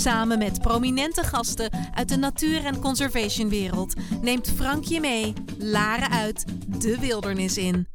Samen met prominente gasten uit de natuur- en conservationwereld neemt Frank je mee, Laren uit, de wildernis in.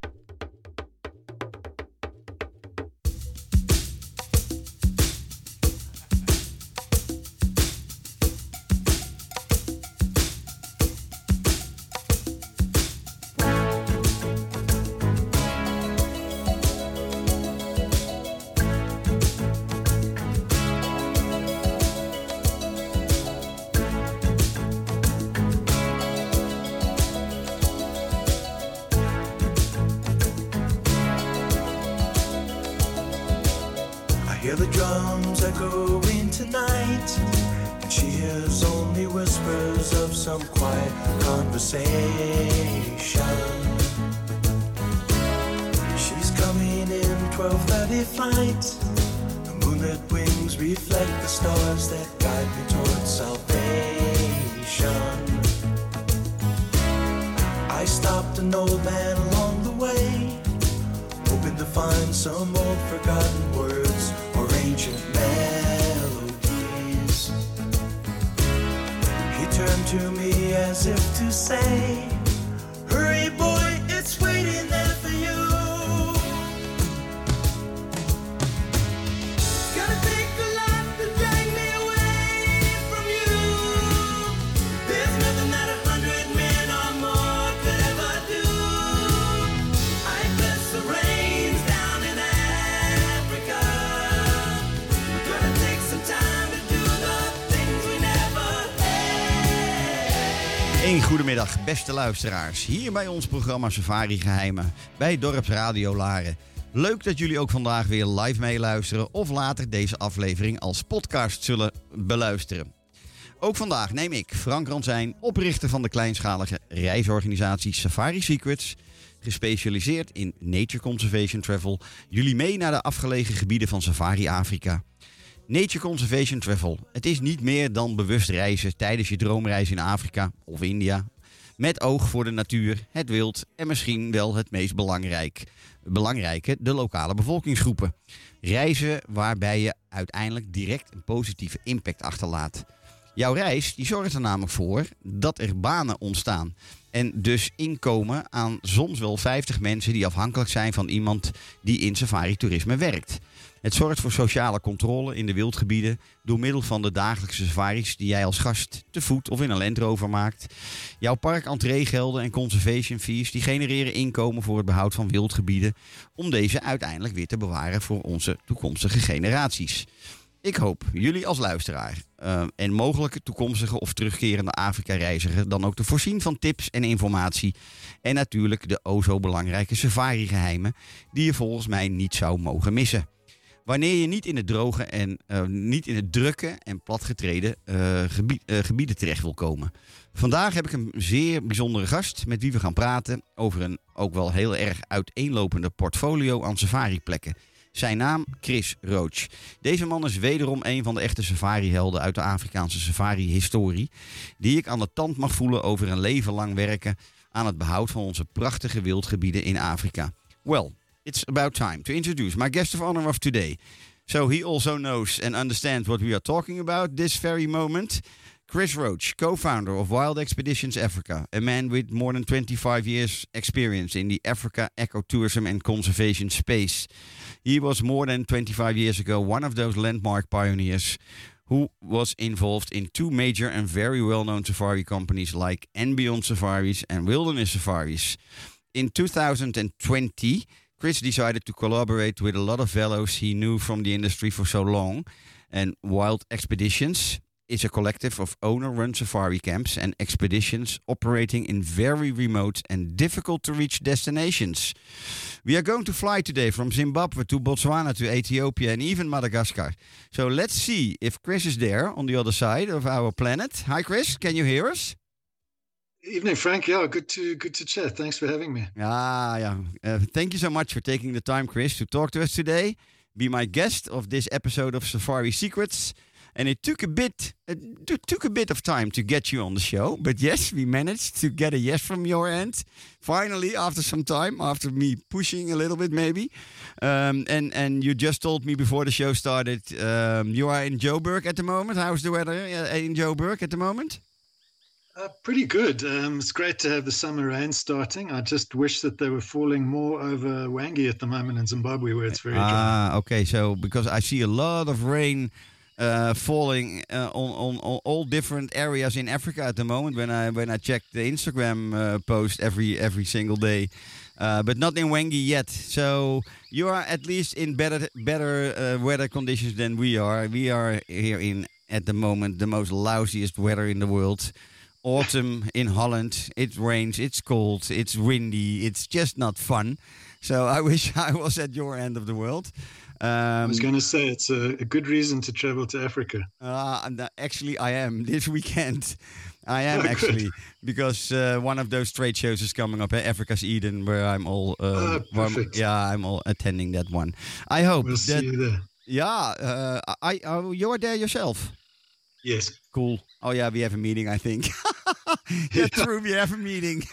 turned to me as if to say goedemiddag, beste luisteraars. Hier bij ons programma Safari Geheimen bij Dorpsradio Laren. Leuk dat jullie ook vandaag weer live meeluisteren of later deze aflevering als podcast zullen beluisteren. Ook vandaag neem ik, Frank Ransijn, oprichter van de kleinschalige reisorganisatie Safari Secrets, gespecialiseerd in nature conservation travel, jullie mee naar de afgelegen gebieden van Safari Afrika. Nature Conservation Travel. Het is niet meer dan bewust reizen tijdens je droomreis in Afrika of India. Met oog voor de natuur, het wild en misschien wel het meest belangrijk, belangrijke, de lokale bevolkingsgroepen. Reizen waarbij je uiteindelijk direct een positieve impact achterlaat. Jouw reis die zorgt er namelijk voor dat er banen ontstaan. En dus inkomen aan soms wel 50 mensen die afhankelijk zijn van iemand die in safari-toerisme werkt. Het zorgt voor sociale controle in de wildgebieden door middel van de dagelijkse safaris die jij als gast te voet of in een Land Rover maakt. Jouw park entreegelden en conservation fees die genereren inkomen voor het behoud van wildgebieden om deze uiteindelijk weer te bewaren voor onze toekomstige generaties. Ik hoop jullie als luisteraar uh, en mogelijke toekomstige of terugkerende Afrika-reiziger dan ook te voorzien van tips en informatie. En natuurlijk de o zo belangrijke safari-geheimen die je volgens mij niet zou mogen missen. Wanneer je niet in het droge en uh, niet in het drukke en platgetreden uh, gebied, uh, gebieden terecht wil komen. Vandaag heb ik een zeer bijzondere gast met wie we gaan praten over een ook wel heel erg uiteenlopende portfolio aan safari-plekken. Zijn naam Chris Roach. Deze man is wederom een van de echte safari-helden uit de Afrikaanse safari-historie. Die ik aan de tand mag voelen over een leven lang werken aan het behoud van onze prachtige wildgebieden in Afrika. Well, it's about time to introduce my guest of honor of today. So he also knows and understands what we are talking about this very moment. Chris Roche, co founder of Wild Expeditions Africa, a man with more than 25 years' experience in the Africa ecotourism and conservation space. He was more than 25 years ago one of those landmark pioneers who was involved in two major and very well known safari companies like Beyond Safaris and Wilderness Safaris. In 2020, Chris decided to collaborate with a lot of fellows he knew from the industry for so long and Wild Expeditions is a collective of owner run safari camps and expeditions operating in very remote and difficult to reach destinations. We are going to fly today from Zimbabwe to Botswana to Ethiopia and even Madagascar. So let's see if Chris is there on the other side of our planet. Hi, Chris. Can you hear us? Evening, Frank. Yeah, good to good to chat. Thanks for having me. Ah, yeah. Uh, thank you so much for taking the time, Chris, to talk to us today. Be my guest of this episode of Safari Secrets. And it took a bit, it took a bit of time to get you on the show, but yes, we managed to get a yes from your end. Finally, after some time, after me pushing a little bit, maybe. Um, and and you just told me before the show started, um, you are in Joburg at the moment. How's the weather uh, in Joburg at the moment? Uh, pretty good. Um, it's great to have the summer rain starting. I just wish that they were falling more over Hwange at the moment in Zimbabwe, where it's very dry. Ah, okay. So because I see a lot of rain uh, falling uh, on, on, on all different areas in Africa at the moment. When I when I check the Instagram uh, post every every single day, uh, but not in Hwange yet. So you are at least in better better uh, weather conditions than we are. We are here in at the moment the most lousiest weather in the world. Autumn in Holland. It rains. It's cold. It's windy. It's just not fun. So I wish I was at your end of the world. Um, I was going to say it's a, a, good reason to travel to Africa. Uh, actually, I am this weekend. I am oh, actually because uh, one of those trade shows is coming up, eh? Africa's Eden, where I'm all. Uh, oh, perfect. yeah, I'm all attending that one. I hope we'll that. See you there. Yeah, uh, I, I you are there yourself. Yes. Cool. Oh yeah, we have a meeting. I think. yeah, true. We have a meeting.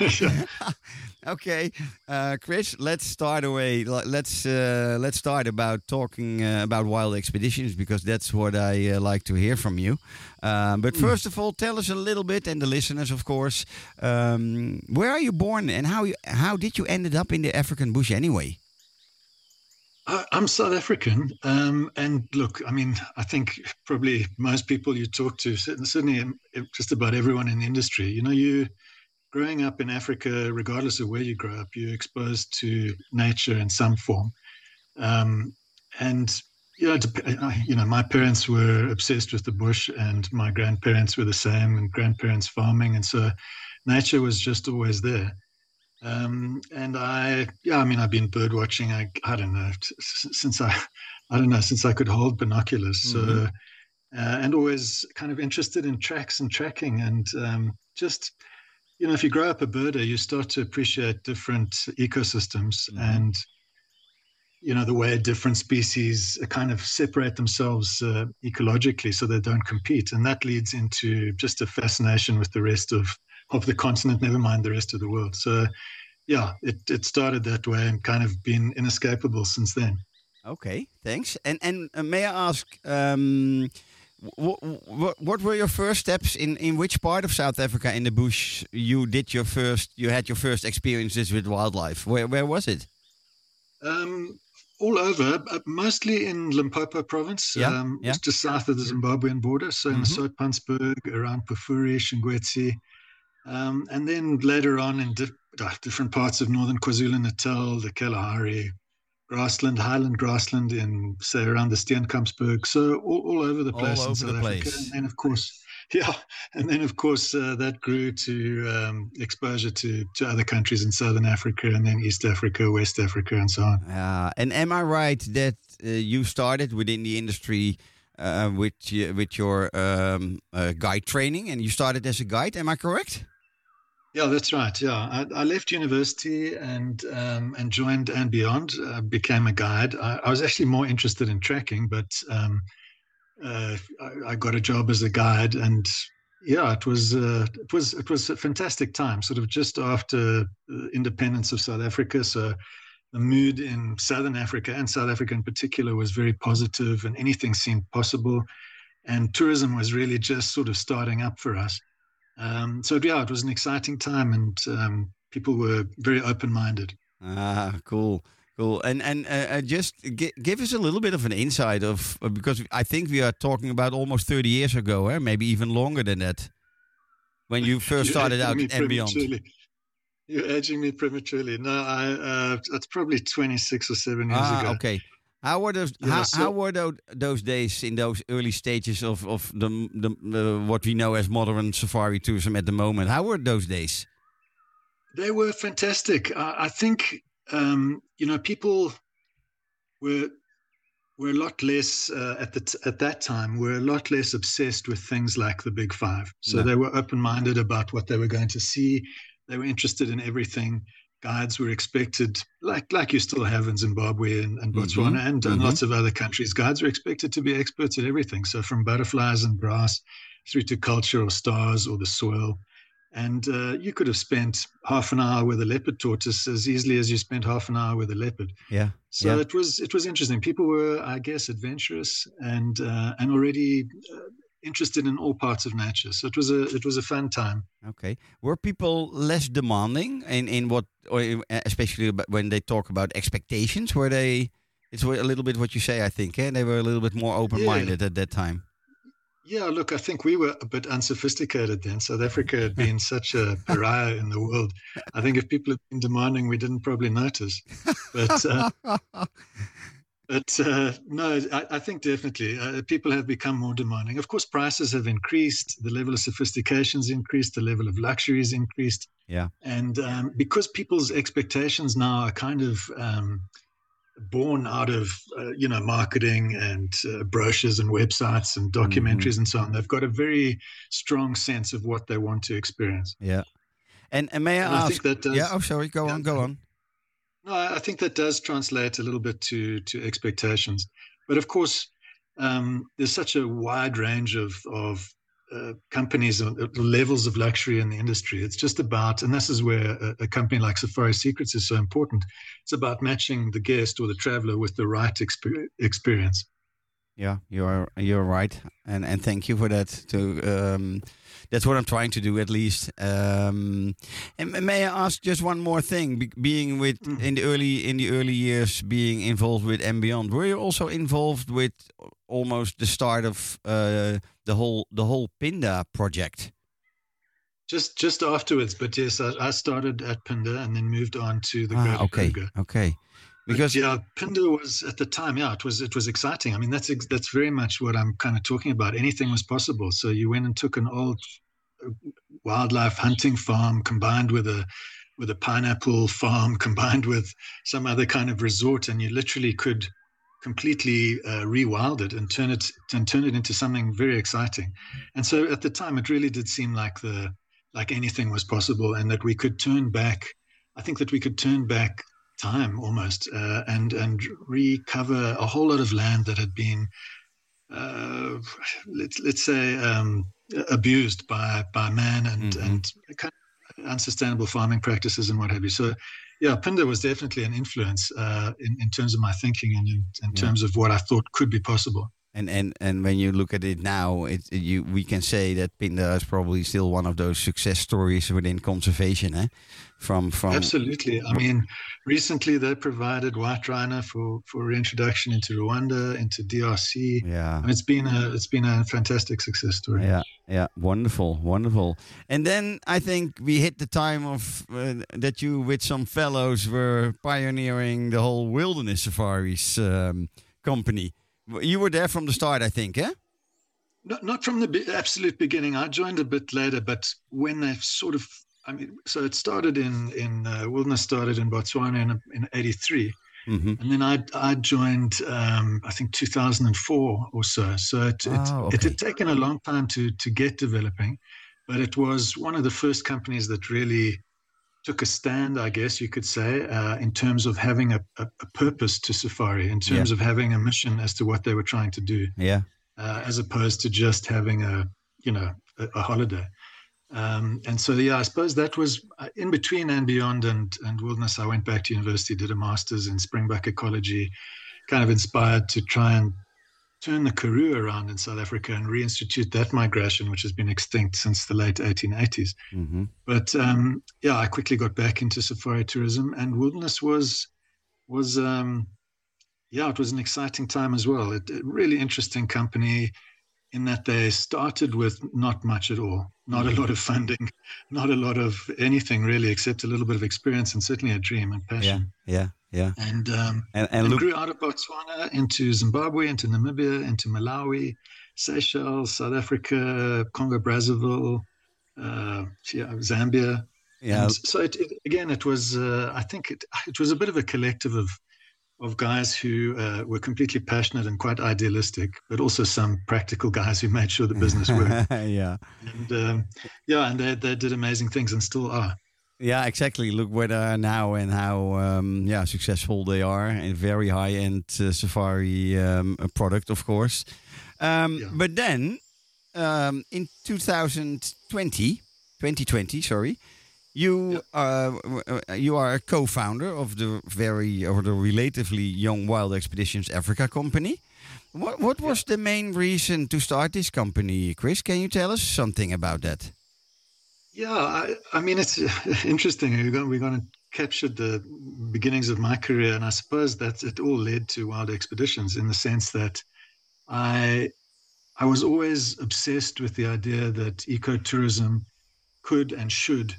okay, uh, Chris, let's start away. Let's uh, let's start about talking uh, about wild expeditions because that's what I uh, like to hear from you. Um, but hmm. first of all, tell us a little bit, and the listeners, of course, um, where are you born and how you, how did you ended up in the African bush anyway? I'm South African, um, and look, I mean, I think probably most people you talk to, certainly just about everyone in the industry, you know, you growing up in Africa, regardless of where you grow up, you're exposed to nature in some form. Um, and you know, you know, my parents were obsessed with the bush, and my grandparents were the same, and grandparents farming, and so nature was just always there. Um, and I, yeah, I mean, I've been bird watching. I, I don't know since I, I don't know since I could hold binoculars. Mm-hmm. Uh, and always kind of interested in tracks and tracking, and um, just you know, if you grow up a birder, you start to appreciate different ecosystems mm-hmm. and, you know, the way different species kind of separate themselves uh, ecologically so they don't compete. And that leads into just a fascination with the rest of, of the continent, never mind the rest of the world. So, yeah, it, it started that way and kind of been inescapable since then. Okay, thanks. And and uh, may I ask, um, what, what, what were your first steps in, in which part of South Africa in the bush you did your first you had your first experiences with wildlife? Where where was it? Um, all over, uh, mostly in Limpopo province, yeah, um, yeah. just south of the Zimbabwean border. So in mm-hmm. Soutpansberg, around Pafuri, Shingwedzi, um, and then later on in di- different parts of northern KwaZulu Natal, the Kalahari, grassland, highland grassland in say around the Steenkampsberg, so all, all over the place all in South Africa. Place. And then of course, yeah, and then of course uh, that grew to um, exposure to to other countries in Southern Africa, and then East Africa, West Africa, and so on. Yeah, and am I right that uh, you started within the industry? Uh, with with your um, uh, guide training, and you started as a guide. Am I correct? Yeah, that's right. Yeah, I, I left university and um, and joined And Beyond. Uh, became a guide. I, I, was actually more interested in tracking, but um, uh, I, I, got a job as a guide, and yeah, it was uh, it was it was a fantastic time. Sort of just after independence of South Africa, so the mood in Southern Africa and South Africa in particular was very positive, and anything seemed possible. And tourism was really just sort of starting up for us. Um, so yeah, it was an exciting time, and um, people were very open-minded. Ah, cool. Cool, and and uh, uh just g- give us a little bit of an insight of uh, because I think we are talking about almost thirty years ago, eh? maybe even longer than that, when you first started out And Beyond. You're edging me prematurely. No, I uh, it's probably twenty six or seven years ah, ago. Okay, How were those? Yeah, how, so- how were those, those days in those early stages of of the, the, the what we know as modern safari tourism at the moment? How were those days? They were fantastic. I, I think um, you know people were were a lot less uh, at the t- at that time were a lot less obsessed with things like the big five. So No. they were open minded about what they were going to see. They were interested in everything. Guides were expected, like like you still have in Zimbabwe and, and Botswana and, and mhm. lots of other countries. Guides were expected to be experts at everything. So from butterflies and grass through to culture or stars or the soil. And uh, you could have spent half an hour with a leopard tortoise as easily as you spent half an hour with a leopard. Yeah. So Yeah. it was it was interesting. People were, I guess, adventurous and uh, and already uh, interested in all parts of nature. So it was a it was a fun time. Okay. Were people less demanding in in what, or especially when they talk about expectations? Were they? It's a little bit what you say, I think. Eh? They were a little bit more open-minded at that time. Yeah, look, I think we were a bit unsophisticated then. South Africa had been such a pariah in the world. I think if people had been demanding, we didn't probably notice. But uh, But uh, no, I, I think definitely uh, people have become more demanding. Of course, prices have increased, the level of sophistication's increased, the level of luxury is increased. Yeah. And um, because people's expectations now are kind of um, born out of, uh, you know, marketing and uh, brochures and websites and documentaries and so on, they've got a very strong sense of what they want to experience. Yeah. And and may I And I ask? think that does, yeah. Oh, sorry. Go yeah, on. Go on. I think that does translate a little bit to to expectations, but of course, um, there's such a wide range of of uh, companies and uh, levels of luxury in the industry. It's just about, and this is where a, a company like Safari Secrets is so important. It's about matching the guest or the traveler with the right exper- experience. Yeah, you're you're right, and and thank you for that. To um, that's what I'm trying to do at least. Um, and may I ask just one more thing? Be, being with Mm. in the early in the early years, being involved with And Beyond, were you also involved with almost the start of uh, the whole the whole Phinda project? Just just afterwards, but yes, I, I started at Phinda and then moved on to the ah, okay, Kruger. okay. But Because yeah, Phinda was at the time. Yeah, it was it was exciting. I mean, that's ex- that's very much what I'm kind of talking about. Anything was possible. So you went and took an old uh, wildlife hunting farm combined with a with a pineapple farm combined with some other kind of resort, and you literally could completely uh, rewild it and turn it and turn it into something very exciting. And so at the time, it really did seem like the like anything was possible, and that we could turn back. I think that we could turn back time almost uh, and and recover a whole lot of land that had been uh, let's let's say um, abused by by man and Mhm. and kind of unsustainable farming practices and what have you. So yeah, Phinda was definitely an influence uh, in in terms of my thinking and in, in Yeah. terms of what I thought could be possible. And and and when you look at it now, it you we can say that Phinda is probably still one of those success stories within conservation, eh? From from Absolutely. I mean, recently they provided white rhino for for reintroduction into Rwanda, into DRC. yeah. And it's been a it's been a fantastic success story. Yeah, yeah, wonderful, wonderful. And then I think we hit the time of uh, that you, with some fellows, were pioneering the whole wilderness safaris um, company. You were there from the start, I think, eh? Not, not from the be- absolute beginning. I joined a bit later, but when they've sort of, I mean, so it started in in uh, wilderness started in Botswana in in '83, Mm-hmm. and then I I joined um, I think 2004 or so. So it it, Oh, it okay. had taken a long time to to get developing, but it was one of the first companies that really took a stand, I guess you could say, uh, in terms of having a, a, a purpose to Safari, in terms of having a mission as to what they were trying to do Yeah, uh, as opposed to just having a you know a, a holiday. Um, and so yeah, I suppose that was uh, in between And Beyond and and wilderness. I went back to university, did a master's in springbuck ecology, kind of inspired to try and turn the Karoo around in South Africa and reinstitute that migration, which has been extinct since the late 1880s. mm-hmm. But um, yeah, I quickly got back into safari tourism, and wilderness was was um, yeah, it was an exciting time as well. It, a really interesting company in that they started with not much at all, not a lot of funding, not a lot of anything really, except a little bit of experience and certainly a dream and passion. yeah, Yeah. And um, And, and and look, grew out of Botswana into Zimbabwe, into Namibia, into Malawi, Seychelles, South Africa, Congo Brazzaville, uh, yeah, Zambia. yeah, And so it, it, again, it was uh, I think it, it was a bit of a collective of of guys who uh, were completely passionate and quite idealistic, but also some practical guys who made sure the business worked. yeah. and um, yeah, and they, they did amazing things and still are. Yeah, exactly. Look where they are now and how um, yeah successful they are, and very high end uh, safari um, product, of course. Um, Yeah. But then um, in 2020, 2020, sorry, you uh, w- uh, you are a co-founder of the very or the relatively young Wild Expeditions Africa company. What what was the main reason to start this company, Chris? Can you tell us something about that? Yeah, I, I mean, it's interesting. We're going, we're going to capture the beginnings of my career, and I suppose that it all led to Wild Expeditions in the sense that I I was always obsessed with the idea that ecotourism could and should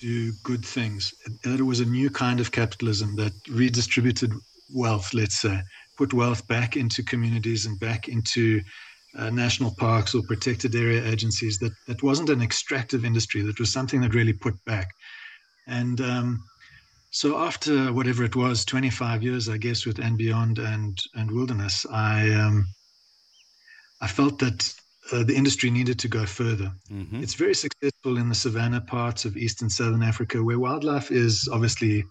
do good things. That it was a new kind of capitalism that redistributed wealth, let's say, put wealth back into communities and back into uh, national parks or protected area agencies that that wasn't an extractive industry. That was something that really put back. And um, so after whatever it was 25 years i guess with And Beyond and and wilderness i um, i felt that uh, the industry needed to go further. Mhm. it's very successful in the savanna parts of east and southern africa where wildlife is obviously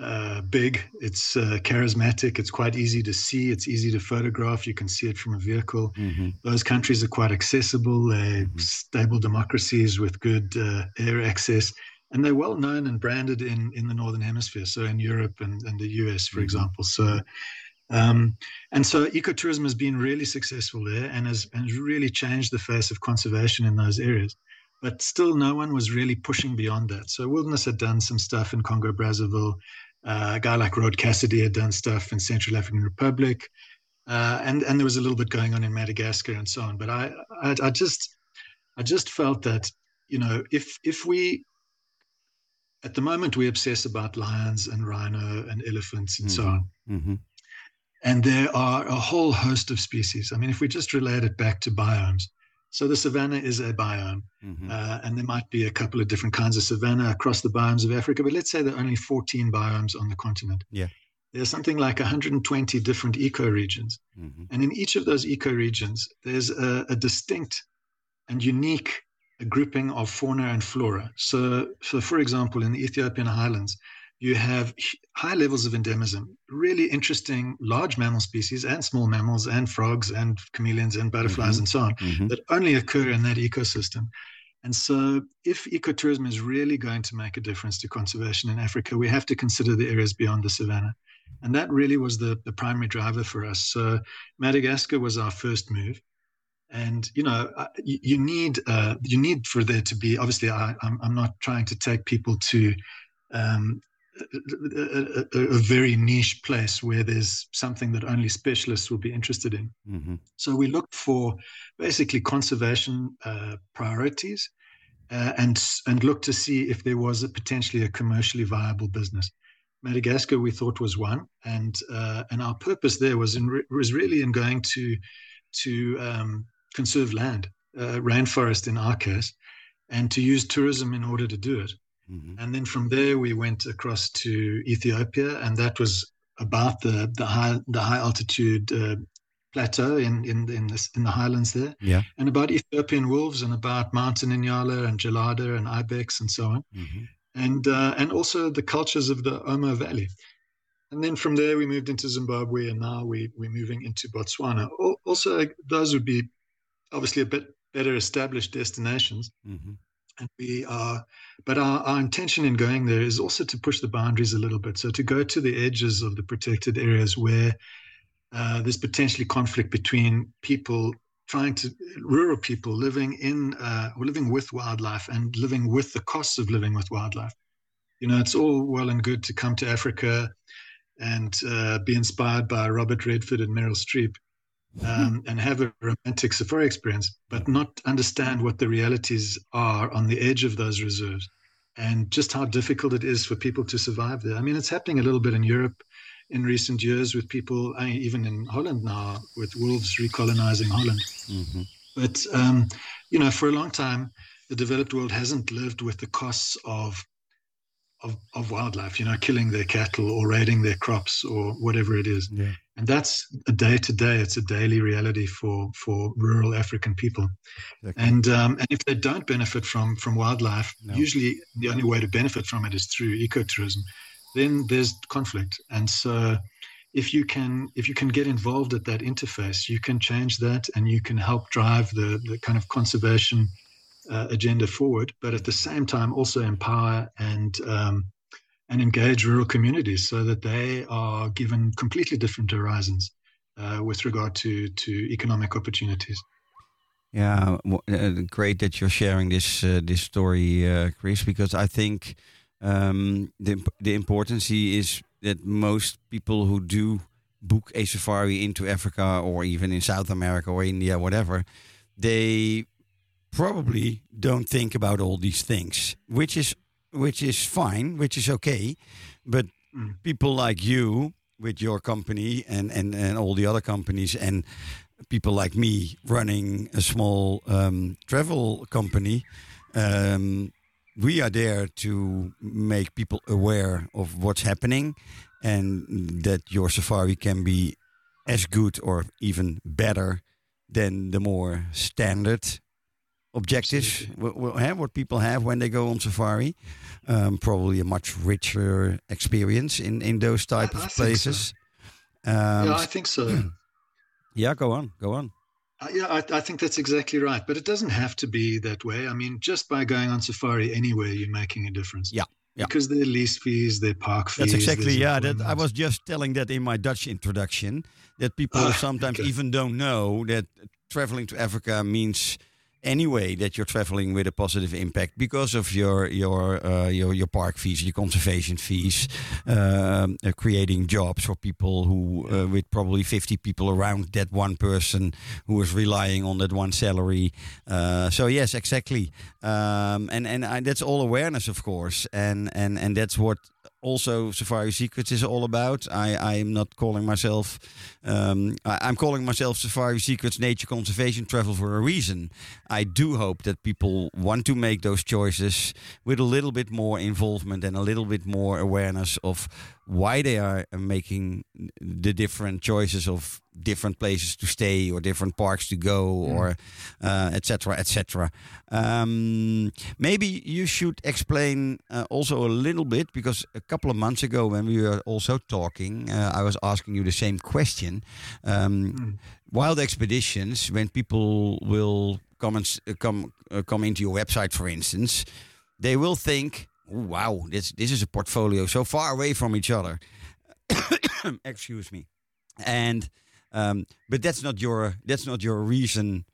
uh, big. It's uh, charismatic. It's quite easy to see. It's easy to photograph. You can see it from a vehicle. Mhm. Those countries are quite accessible. They're Mhm. stable democracies with good uh, air access. And they're well known and branded in, in the Northern Hemisphere, so in Europe and, and the US, for Mhm. example. So, um, and so ecotourism has been really successful there and has, has really changed the face of conservation in those areas. But still, no one was really pushing beyond that. So, Wilderness had done some stuff in Congo Brazzaville. Uh, a guy like Rod Cassidy had done stuff in Central African Republic, uh, and and there was a little bit going on in Madagascar and so on. But I, I I just I just felt that you know if if we at the moment we obsess about lions and rhino and elephants and so Mhm. on, Mhm. and there are a whole host of species. I mean, if we just relate it back to biomes, so the savanna is a biome. Mhm. Uh, and there might be a couple of different kinds of savanna across the biomes of Africa, but let's say there are only 14 biomes on the continent. Yeah. There's something like 120 different ecoregions. Mhm. And in each of those ecoregions, there's a, a distinct and unique grouping of fauna and flora. So, so, for example, in the Ethiopian highlands, you have high levels of endemism, really interesting large mammal species and small mammals and frogs and chameleons and butterflies Mhm. and so on Mhm. that only occur in that ecosystem. And so, if ecotourism is really going to make a difference to conservation in Africa, we have to consider the areas beyond the savanna. And that really was the, the primary driver for us. So, Madagascar was our first move. And you know, uh, you, you need uh, you need for there to be. Obviously, I, I'm I'm not trying to take people to um, a, a, very niche place where there's something that only specialists will be interested in. Mhm. So we looked for basically conservation uh, priorities uh, and and looked to see if there was a potentially a commercially viable business. Madagascar we thought was one, and uh, and our purpose there was in was really in going to to um, conserve land, uh, rainforest in our case, and to use tourism in order to do it. Mhm. And then from there we went across to Ethiopia, and that was about the the high the high altitude uh, plateau in in in, this, in the highlands there, Yeah. and about Ethiopian wolves, and about mountain inyala and gelada and ibex and so on, Mhm. and uh, and also the cultures of the Omo Valley. And then from there we moved into Zimbabwe, and now we we're moving into Botswana. Also, those would be obviously a bit better established destinations Mhm. And we are but our, our intention in going there is also to push the boundaries a little bit. So to go to the edges of the protected areas where uh, there's potentially conflict between people trying to rural people living in uh, living with wildlife and living with the costs of living with wildlife. You know it's all well and good to come to africa and uh, be inspired by robert redford and meryl streep um, and have a romantic safari experience, but not understand what the realities are on the edge of those reserves and just how difficult it is for people to survive there. I mean, it's happening a little bit in Europe. in recent years with people, I mean, even in Holland now, with wolves recolonizing Holland. Mm-hmm. But, um, you know, for a long time, the developed world hasn't lived with the costs of, of, of wildlife, you know, killing their cattle or raiding their crops or whatever it is. Yeah. And that's a day to day, it's a daily reality for, for rural African people. Okay. And, um, and if they don't benefit from, from wildlife, no. usually the only way to benefit from it is through ecotourism then there's conflict. And so if you can if you can get involved at that interface, you can change that and you can help drive the, the kind of conservation uh, agenda forward, but at the same time also empower and um, and engage rural communities so that they are given completely different horizons uh, with regard to to economic opportunities. Yeah, uh, great that you're sharing this uh, this story, uh, Chris, because I think um, the the importance is that most people who do book a safari into Africa or even in South America or India, whatever, they probably don't think about all these things, which is which is fine, which is okay, but mm. people like you with your company and, and, and all the other companies and people like me running a small um, travel company um, we are there to make people aware of what's happening and that your safari can be as good or even better than the more standard objectives what people have when they go on safari um, probably a much richer experience in, in those type I, of I places so. um, yeah i think so yeah go on go on uh, yeah, I, I, think that's exactly right. But it doesn't have to be that way. I mean, just by going on safari anywhere, you're making a difference. Yeah. Yeah. Because their lease fees, their park fees. That's exactly yeah. That I was just telling that in my Dutch introduction that people ah, sometimes okay. even don't know that traveling to Africa means anyway that you're traveling with a positive impact because of your your uh, your, your park fees, your conservation fees, um, uh, creating jobs for people who uh, with probably 50 people around that one person who is relying on that one salary. Uh, so yes, exactly, um, and and I, that's all awareness, of course, and and and that's what also Safari Secrets is all about. I, I am not calling myself, um, I, am calling myself Safari Secrets Nature Conservation Travel for a reason. I do hope that people want to make those choices with a little bit more involvement and a little bit more awareness of why they are making the different choices of different places to stay or different parks to go mm. or etc uh, etc et um, maybe you should explain uh, also a little bit because a couple of months ago when we were also talking uh, i was asking you the same question um, mm. wild expeditions when people will come and come uh, come into your website for instance they will think wow, this this is a portfolio so far away from each other. Excuse me, and um, but that's not your that's not your reason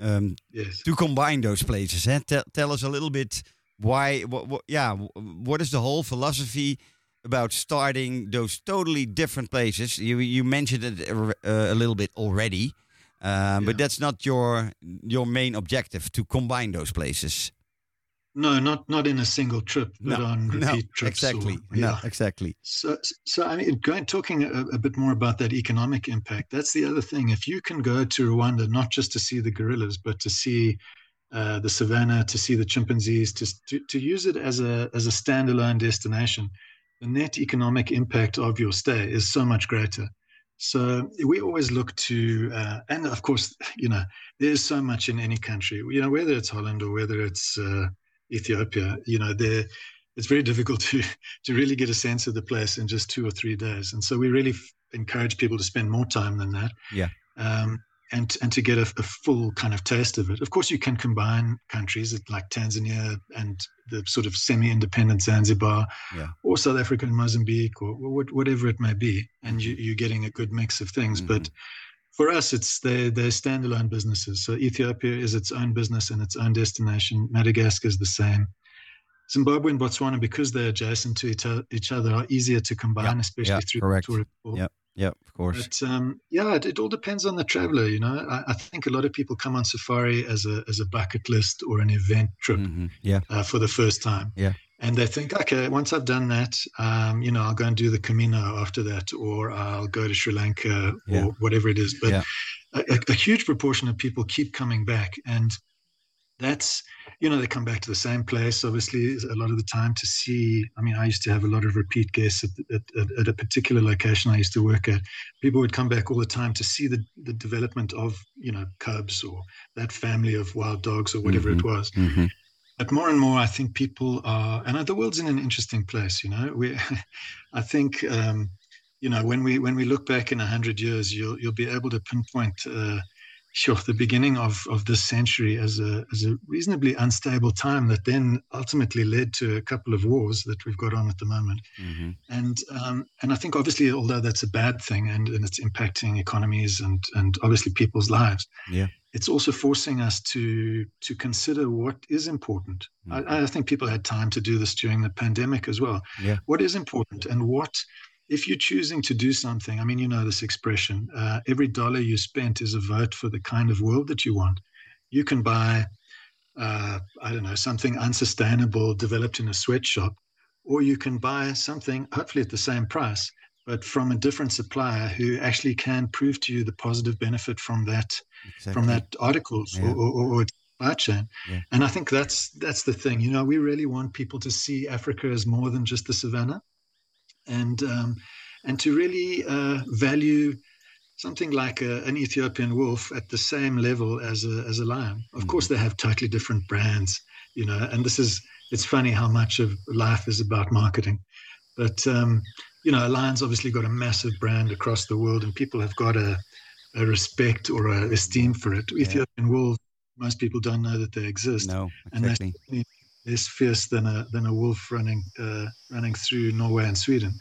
um, yes. to combine those places. Eh? Tell, tell us a little bit why. What, what, yeah, what is the whole philosophy about starting those totally different places? You you mentioned it uh, a little bit already. Um, yeah. But that's not your your main objective to combine those places. No, not not in a single trip, but no, on repeat no, trips. Exactly. Or, yeah. No, exactly. So, so I mean, going talking a, a, bit more about that economic impact. That's the other thing. If you can go to Rwanda not just to see the gorillas, but to see uh, the savannah, to see the chimpanzees, to, to to use it as a as a standalone destination, the net economic impact of your stay is so much greater. So we always look to, uh, and of course, you know, there's so much in any country. You know, whether it's Holland or whether it's uh, Ethiopia, you know, there it's very difficult to to really get a sense of the place in just two or three days. And so we really f- encourage people to spend more time than that. Yeah. Um, and and to get a, a, full kind of taste of it. Of course, you can combine countries like Tanzania and the sort of semi-independent Zanzibar, yeah. or South Africa and Mozambique, or, or, whatever it may be, and you, you're getting a good mix of things. Mm-hmm. But for us, it's they they're standalone businesses. So Ethiopia is its own business and its own destination. Madagascar is the same. Zimbabwe and Botswana, because they're adjacent to each other, are easier to combine, yep, especially yep, through correct. tour. Yeah, yeah, of course. But um, yeah, it, it, all depends on the traveler. You know, I, I, think a lot of people come on safari as a as a bucket list or an event trip. Mm-hmm. Yeah. Uh, for the first time. Yeah. And they think, okay, once I've done that, um, you know, I'll go and do the Camino after that, or I'll go to Sri Lanka Yeah. or whatever it is. But Yeah. a, a- huge proportion of people keep coming back, and that's you know they come back to the same place obviously a lot of the time to see i mean i used to have a lot of repeat guests at, at, at, a particular location i used to work at people would come back all the time to see the, the development of you know cubs or that family of wild dogs or whatever it was Mhm. But more and more i think people are and the world's in an interesting place you know? We i think um you know when we when we look back in 100 years you'll you'll be able to pinpoint uh sure the beginning of of this century as a as a reasonably unstable time that then ultimately led to a couple of wars that we've got on at the moment Mhm. and um, and I think obviously although that's a bad thing and, and it's impacting economies and and obviously people's lives Yeah. it's also forcing us to to consider what is important Mhm. I, I think people had time to do this during the pandemic as well Yeah. what is important and what if you're choosing to do something i mean you know this expression uh, every dollar you spent is a vote for the kind of world that you want you can buy uh, i don't know something unsustainable developed in a sweatshop or you can buy something hopefully at the same price but from a different supplier who actually can prove to you the positive benefit from that Exactly. from that article Yeah. or, or, or supply chain. Yeah. And I think that's that's the thing. You know, we really want people to see Africa as more than just the savannah, and um, and to really uh, value something like a, an Ethiopian wolf at the same level as a as a lion. Of course, they have totally different brands. You know, and this is it's funny how much of life is about marketing, but um, you know, a lion's obviously got a massive brand across the world, and people have got a a respect or a esteem for it. Ethiopian wolves, most people don't know that they exist. no, and that's exactly. Less fierce than a than a wolf running uh, running through Norway and Sweden.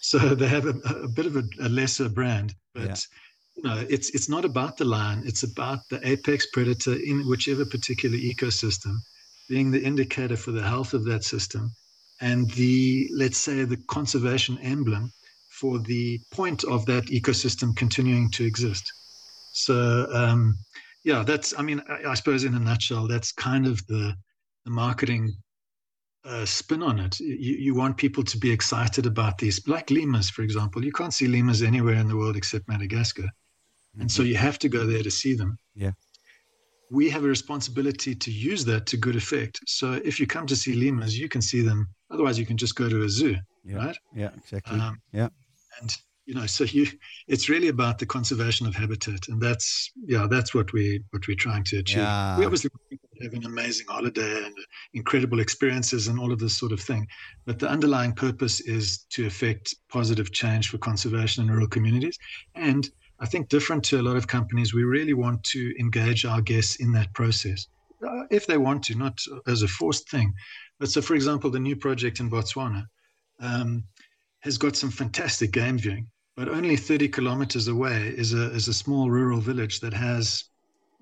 So they have a, a bit of a, a lesser brand, but Yeah. you know it's it's not about the lion. It's about the apex predator in whichever particular ecosystem, being the indicator for the health of that system, and the let's say the conservation emblem for the point of that ecosystem continuing to exist. So um, yeah, that's I mean I, I suppose in a nutshell that's kind of the the marketing uh, spin on it. You, you want people to be excited about these, like lemurs, for example. You can't see lemurs anywhere in the world except Madagascar, and so you have to go there to see them. Yeah. We have a responsibility to use that to good effect. So if you come to see lemurs, you can see them. Otherwise, you can just go to a zoo, Yeah. right? Yeah, exactly. Um, yeah. and you know so you it's really about the conservation of habitat. And that's yeah that's what we what we're trying to achieve. Yeah. we obviously want people to have an amazing holiday and incredible experiences and all of this sort of thing. But the underlying purpose is to effect positive change for conservation in rural communities. And i think different to a lot of companies we really want to engage our guests in that process uh, if they want to not as a forced thing. But so for example the new project in botswana um, has got some fantastic game viewing, but only 30 kilometers away is a, is a small rural village that has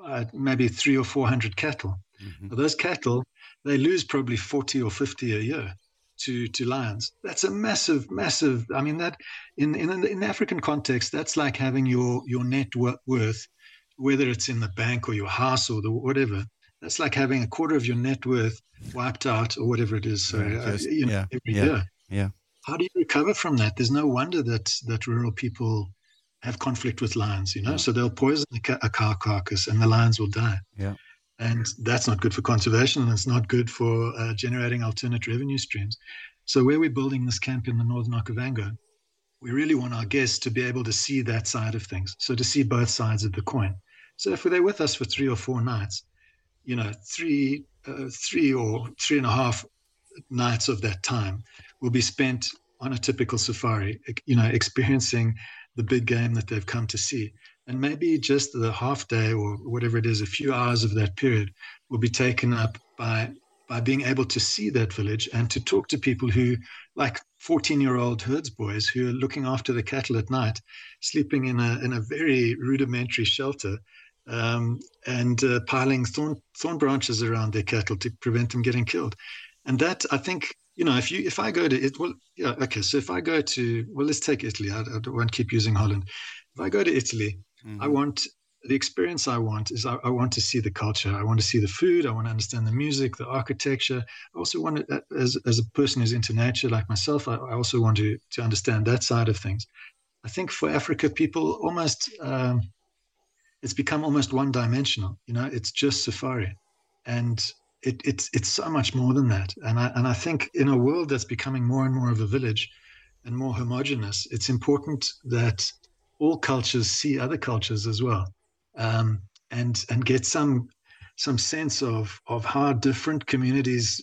uh, maybe three or 400 cattle. Mhm. Now, those cattle, they lose probably 40 or 50 a year to, to lions. That's a massive, massive, I mean, that in, in, in the African context, that's like having your, your net worth, whether it's in the bank or your house or the whatever. That's like having a quarter of your net worth wiped out or whatever it is. So, Yeah, uh, you know, yeah, every yeah, year yeah. How do you recover from that? There's no wonder that that rural people have conflict with lions, you know. Yeah. So they'll poison a, ca- a cow carcass, and the lions will die. Yeah. And that's not good for conservation, and it's not good for uh, generating alternate revenue streams. So where we're building this camp in the northern Okavango, we really want our guests to be able to see that side of things. So to see both sides of the coin. So if they're with us for three or four nights, you know, three, uh, three or three and a half nights of that time will be spent on a typical safari, you know, experiencing the big game that they've come to see. And maybe just the half day or whatever it is, a few hours of that period will be taken up by by being able to see that village and to talk to people who, like 14 year old herds boys who are looking after the cattle at night, sleeping in a, in a very rudimentary shelter um, and uh, piling thorn, thorn branches around their cattle to prevent them getting killed. And that, I think, you know, if you if I go to it, well, yeah, okay. So if I go to, well, let's take Italy. I, I won't keep using Holland. If I go to Italy, I Mhm. want the experience I want is I, I, want to see the culture. I want to see the food. I want to understand the music, the architecture. I also want to, as, as a person who's into nature like myself, I, I also want to, to understand that side of things. I think for Africa, people almost, um, it's become almost one dimensional. You know, it's just safari. And it, it's, it's so much more than that. And I, and I think in a world that's becoming more and more of a village and more homogenous, it's important that all cultures see other cultures as well um, and and get some some sense of of how different communities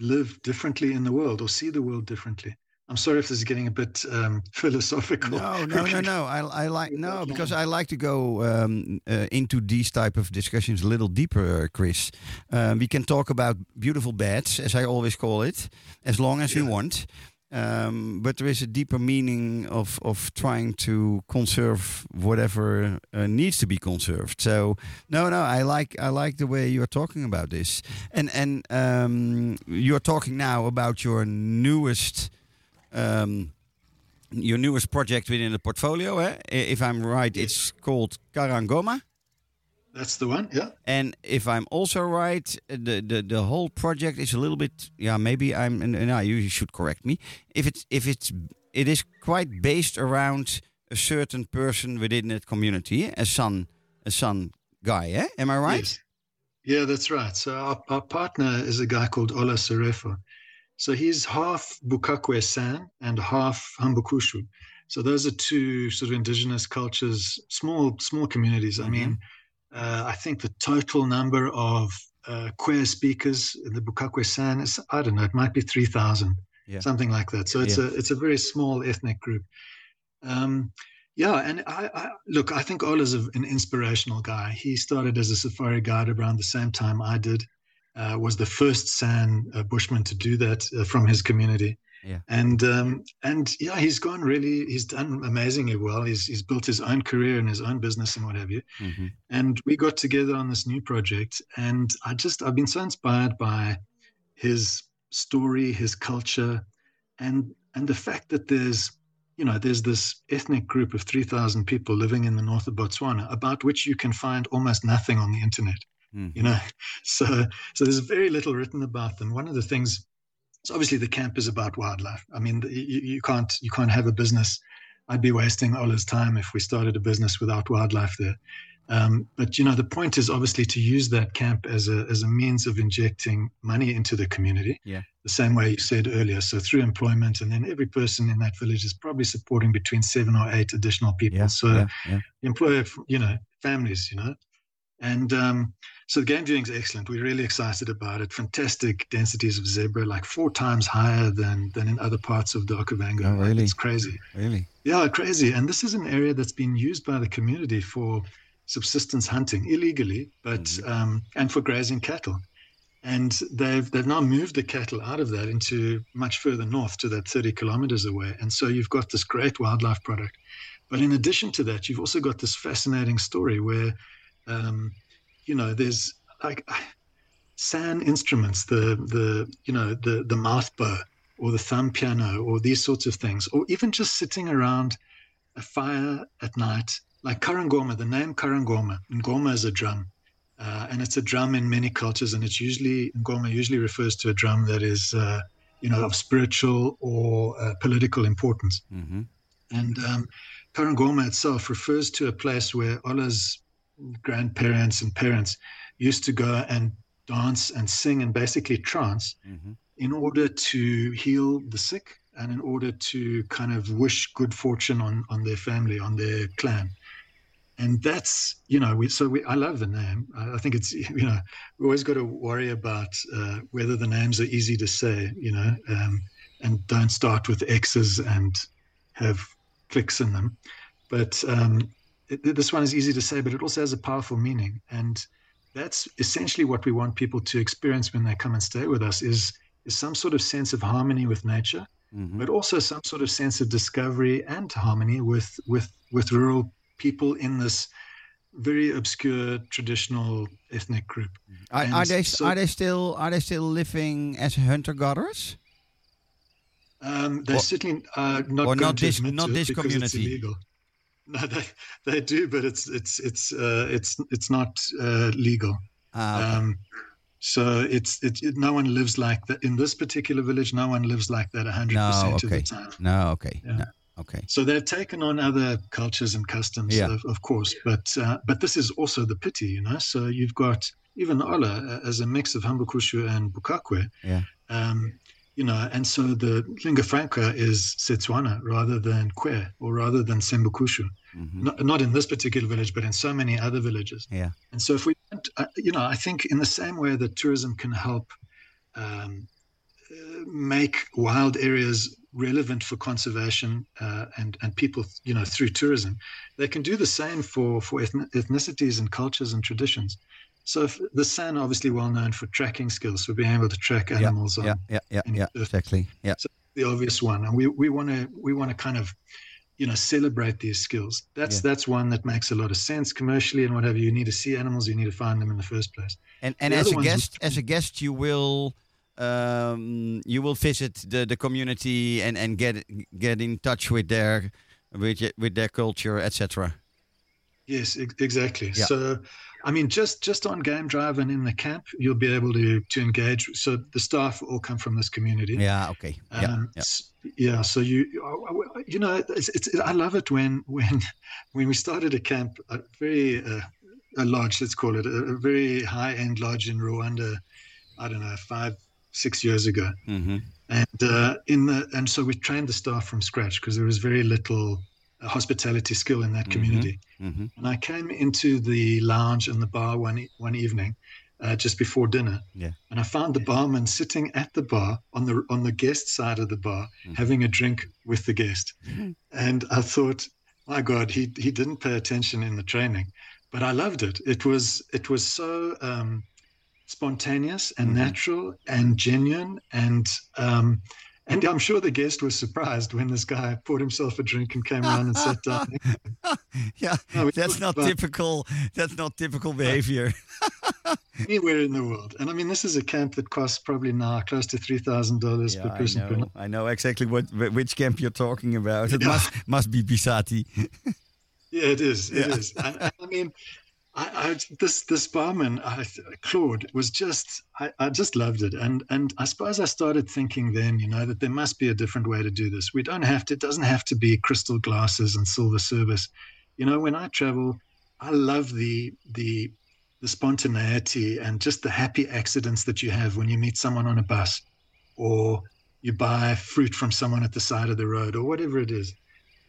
live differently in the world or see the world differently. I'm sorry if this is getting a bit um, philosophical. No, no, no, no. I, I like no because I like to go um, uh, into these type of discussions a little deeper, Chris. Um, we can talk about beautiful beds, as I always call it, as long as yeah. we want. Um, but there is a deeper meaning of, of trying to conserve whatever uh, needs to be conserved. So no, no, I like I like the way you're talking about this, and and um, you're talking now about your newest um, your newest project within the portfolio. Eh? If I'm right, it's called Karangoma. That's the one, yeah. And if I'm also right, the the, the whole project is a little bit, yeah, maybe I'm, and now you should correct me. If it's if it's it is quite based around a certain person within that community, a San a San guy, eh? Am I right? Yes. Yeah, that's right. So our, our partner is a guy called Ola Serefo. So he's half Bukakwe San and half Hambukushu. So those are two sort of indigenous cultures, small small communities. Mm-hmm. I mean uh, I think the total number of uh, Khwe speakers in the Bukakwe San is, I don't know, it might be 3,000, yeah. something like that. So it's, yeah. a, it's a very small ethnic group. Um, yeah, and I, I, look, I think Ola's an inspirational guy. He started as a safari guide around the same time I did. Uh, was the first San uh, Bushman to do that uh, from his community. Yeah. And um, and yeah, he's gone really. He's done amazingly well. He's he's built his own career and his own business and what have you. Mm-hmm. And we got together on this new project, and I just I've been so inspired by his story, his culture, and and the fact that there's you know there's this ethnic group of 3000 people living in the north of botswana about which you can find almost nothing on the internet mm-hmm. you know so so there's very little written about them one of the things so obviously the camp is about wildlife. I mean, you, you can't you can't have a business. I'd be wasting Ola's time if we started a business without wildlife there. Um, but you know, the point is obviously to use that camp as a as a means of injecting money into the community. Yeah. The same way you said earlier. So through employment, and then every person in that village is probably supporting between seven or eight additional people. Yeah, so yeah, yeah. employ, you know, families. You know, and um, so the game viewing is excellent. We're really excited about it. Fantastic densities of zebra, like four times higher than than in other parts of the Okavango. Oh, really? It's crazy. Really? Yeah, crazy. And this is an area that's been used by the community for subsistence hunting illegally, but mm-hmm. um, and for grazing cattle. And they've they've now moved the cattle out of that into much further north to that 30 kilometers away. And so you've got this great wildlife product. But in addition to that, you've also got this fascinating story where um, you know, there's like San instruments, the the you know the the mouth bow or the thumb piano or these sorts of things, or even just sitting around a fire at night, like karangoma. The name karangoma, ngoma is a drum, uh, and it's a drum in many cultures, and it's usually ngoma usually refers to a drum that is uh, you know of spiritual or uh, political importance. Mm-hmm. And um, karangoma itself refers to a place where Ola's grandparents and parents used to go and dance and sing and basically trance mm-hmm. in order to heal the sick and in order to kind of wish good fortune on on their family on their clan. And that's you know we so we i love the name. I, I think it's you know we always got to worry about uh, whether the names are easy to say you know um, and don't start with x's and have clicks in them. But um, it, this one is easy to say, but it also has a powerful meaning. And that's essentially what we want people to experience when they come and stay with us is, is some sort of sense of harmony with nature, mm-hmm. but also some sort of sense of discovery and harmony with, with, with rural people in this very obscure traditional ethnic group. Are, are they so, are they still are they still living as hunter gatherers? Um, they're or, certainly uh, not or not this not this community. No, they they do, but it's it's it's uh, it's it's not uh, legal. Ah, okay. Um, so it's it, it, no one lives like that in this particular village. No one lives like that hundred no, percent okay. of the time. No, okay. Yeah. No, okay. So they've taken on other cultures and customs, Yeah. of, of course, but uh, but this is also the pity, you know. So you've got even Ola uh, as a mix of Hambukushu and Bukakwe. Yeah. Um, you know, and so the lingua franca is Setswana rather than Khwe or rather than Sembukushu. Mhm. Not, not in this particular village, but in so many other villages. Yeah. And so, if we, uh, you know, I think in the same way that tourism can help um, uh, make wild areas relevant for conservation uh, and and people, you know, through tourism, they can do the same for for ethn- ethnicities and cultures and traditions. So, the San obviously well known for tracking skills, for being able to track animals on Yeah, yeah, yeah, yeah. the- Exactly. Yeah. the obvious one, and we we want to we want to kind of you know celebrate these skills. That's Yeah. that's one that makes a lot of sense commercially and whatever. You need to see animals, you need to find them in the first place. And and The as a guest, as a guest, you will um, you will visit the, the community and, and get get in touch with their with with their culture, etc. Yes, ex- exactly. Yeah. So, I mean, just just on game drive and in the camp, you'll be able to to engage. So the staff all come from this community. Yeah. Okay. Yeah. Um, yeah. s- yeah. So you, you know, it's, it's, I love it when when when we started a camp, a very uh, a lodge, let's call it, a, a very high end lodge in Rwanda. I don't know, five six years ago, hmm and uh, in the and so we trained the staff from scratch because there was very little uh, hospitality skill in that Mhm. community. hmm And I came into the lounge and the bar one one evening, uh, just before dinner. Yeah. And I found the barman sitting at the bar on the on the guest side of the bar, Mhm. having a drink with the guest. Mhm. And I thought, my God, he he didn't pay attention in the training, but I loved it. It was it was so um, spontaneous and Mhm. natural and genuine and. Um, and I'm sure the guest was surprised when this guy poured himself a drink and came around and sat down. yeah. No, That's not typical. That's not typical behavior. anywhere in the world. And I mean, this is a camp that costs probably now close to three thousand dollars Yeah, per I person per night. I know exactly what which camp you're talking about. It Yeah. must must be Bisate. Yeah, it is. It Yeah. is. And, and I mean, I, I this this barman, I, Claude, was just I, I just loved it. And and I suppose I started thinking then, you know, that there must be a different way to do this. We don't have to. It doesn't have to be crystal glasses and silver service. You know, when I travel, I love the the the spontaneity and just the happy accidents that you have when you meet someone on a bus or you buy fruit from someone at the side of the road or whatever it is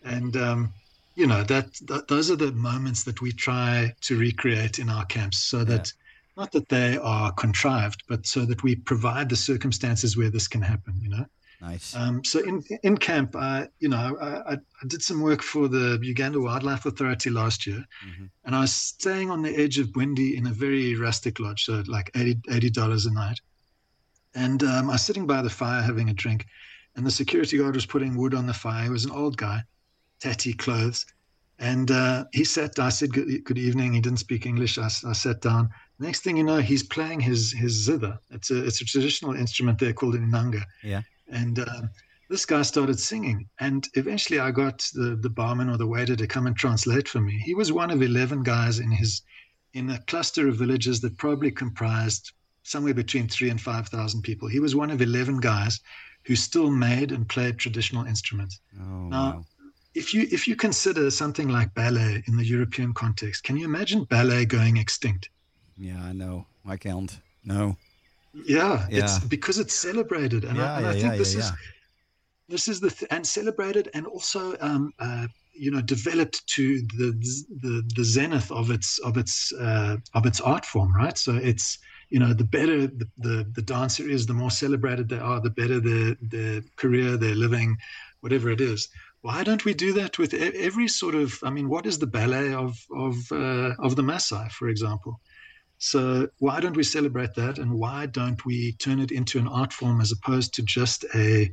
and um, you know that, that those are the moments that we try to recreate in our camps so that not that they are contrived but so that we provide the circumstances where this can happen you know Nice. um, so in in camp, I you know I, I, did some work for the Uganda Wildlife Authority last year, Mhm. and I was staying on the edge of Bwindi in a very rustic lodge, so like 80 dollars a night. And um, I was sitting by the fire having a drink, and the security guard was putting wood on the fire. He was an old guy, tatty clothes, and uh, he sat. I said good, good evening. He didn't speak English. I sat down. Next thing you know, he's playing his his zither. It's a it's a traditional instrument there called an inanga. Yeah. And um, this guy started singing, and eventually I got the the barman or the waiter to come and translate for me. He was one of eleven guys in his in a cluster of villages that probably comprised somewhere between three and five thousand people. He was one of eleven guys who still made and played traditional instruments. Oh, Now, wow. If you if you consider something like ballet in the European context, can you imagine ballet going extinct? Yeah, I know. I can't. No. Yeah, it's because it's celebrated, and yeah, I, and yeah, I think yeah, this yeah, is this is the th- and celebrated and also um, uh, you know developed to the the the zenith of its of its uh, of its art form right so it's you know the better the, the the dancer is the more celebrated they are the better their their career their living whatever it is why don't we do that with every sort of i mean what is the ballet of of uh, of the Maasai for example? So why don't we celebrate that and why don't we turn it into an art form as opposed to just a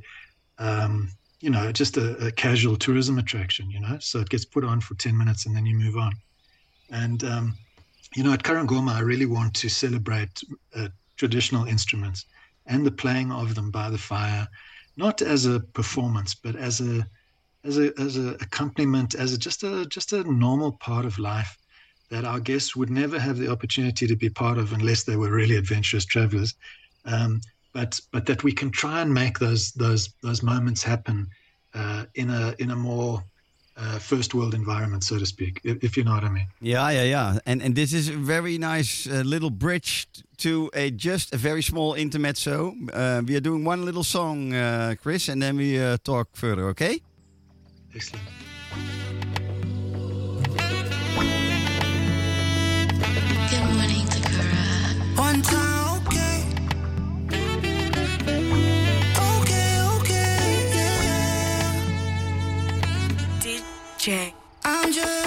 um, you know just a, a casual tourism attraction you know? So it gets put on for 10 minutes and then you move on. And um, you know at Karangoma I really want to celebrate uh, traditional instruments and the playing of them by the fire not as a performance but as a as a as a accompaniment, as a, just a just a normal part of life that our guests would never have the opportunity to be part of unless they were really adventurous travelers. Um, but but that we can try and make those those those moments happen uh, in a in a more uh, first world environment, so to speak, if, if, you know what I mean. Yeah, yeah, yeah. And and this is a very nice uh, little bridge to a just a very small intermezzo. Uh, we are doing one little song, uh, Chris, and then we uh, talk further. Okay? Excellent. Good morning, Takara. One time. Okay. Okay, okay, yeah. DJ. I'm just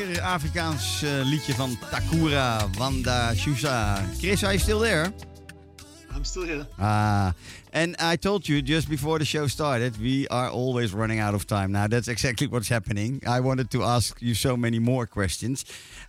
lekker Afrikaans uh, liedje van Takura, Wanda Shusa. Chris, are you still there? I'm still here. Ah, and I told you just before the show started, we are always running out of time. Now that's exactly what's happening. I wanted to ask you so many more questions,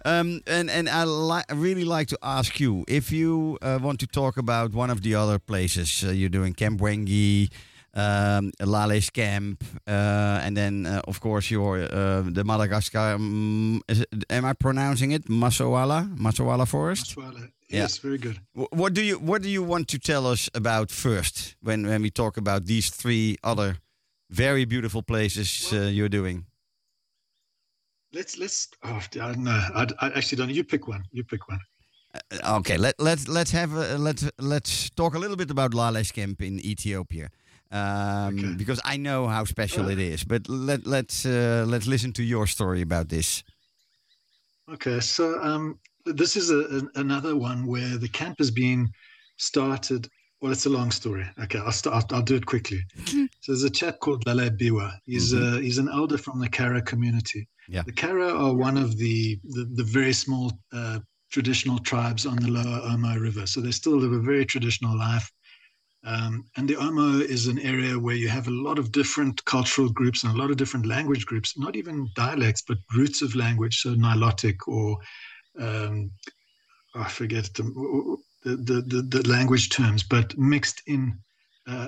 um, and and I li really like to ask you if you uh, want to talk about one of the other places uh, you're doing, Camp Hwange um, Lale's camp, uh, and then uh, of course your uh, the Madagascar. Um, it, am I pronouncing it Masoala? Masoala Forest. Masoala. Yes, yeah. very good. what do you What do you want to tell us about first when when we talk about these three other very beautiful places well, you're doing? Let's let's. Oh, no, I, I actually don't. You pick one. You pick one. Uh, okay, let let's let's have a, let's let's talk a little bit about Lale's camp in Ethiopia um, okay. because I know how special it is. But let let's uh, let's listen to your story about this. Okay, so um, this is a, another one where the camp has been started. Well, it's a long story. Okay, I'll start. I'll do it quickly. so there's a chap called Lale Biwa. He's mm-hmm. uh, he's an elder from the Kara community. Yeah. The Kara are one of the the, the very small uh, traditional tribes on the lower Omo River. So they still live a very traditional life. Um, and the Omo is an area where you have a lot of different cultural groups and a lot of different language groups, not even dialects, but roots of language, so Nilotic or um, I forget the, the, the, the, language terms, but mixed in uh,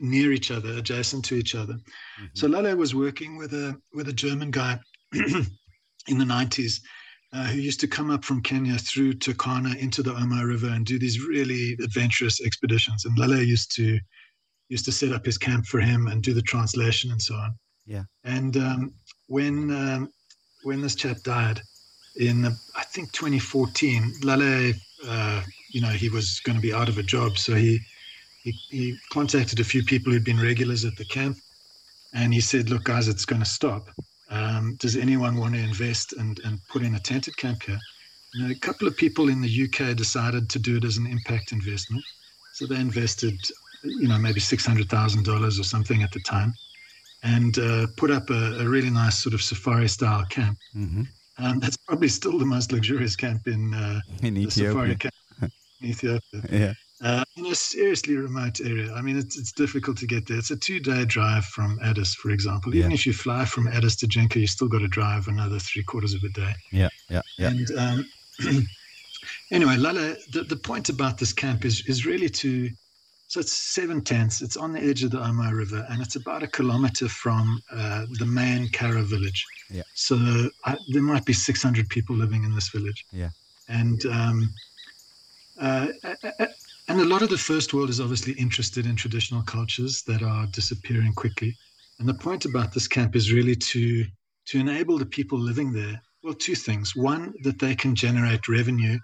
near each other, adjacent to each other. Mm-hmm. So Lale was working with a with a German guy in the 90s uh, who used to come up from Kenya through Turkana into the Omo River and do these really adventurous expeditions. And Lale used to used to set up his camp for him and do the translation and so on. Yeah. And um, when um, when this chap died in uh, I think 2014, Lale, uh, you know, he was going to be out of a job, so he, he he contacted a few people who'd been regulars at the camp, and he said, "Look, guys, it's going to stop." Um, does anyone want to invest and, and put in a tented camp here? You know, a couple of people in the UK decided to do it as an impact investment. So they invested, you know, maybe $600,000 or something at the time and uh, put up a, a, really nice sort of safari style camp. Mm-hmm. Um, that's probably still the most luxurious camp in, uh, in the safari Ethiopia. camp in Ethiopia. Yeah. Uh, in a seriously remote area. I mean, it's, it's difficult to get there. It's a two day drive from Addis, for example. Even Yeah. if you fly from Addis to Jinka, you still got to drive another three quarters of a day. Yeah. Yeah. Yeah. And um, anyway, Lala, the, the point about this camp is is really to so it's seven tents. It's on the edge of the Omo River, and it's about a kilometer from uh, the main Kara village. Yeah. So I, there might be 600 people living in this village. Yeah. And um, uh, and a lot of the first world is obviously interested in traditional cultures that are disappearing quickly. And the point about this camp is really to to enable the people living there. Well, two things. One, that they can generate revenue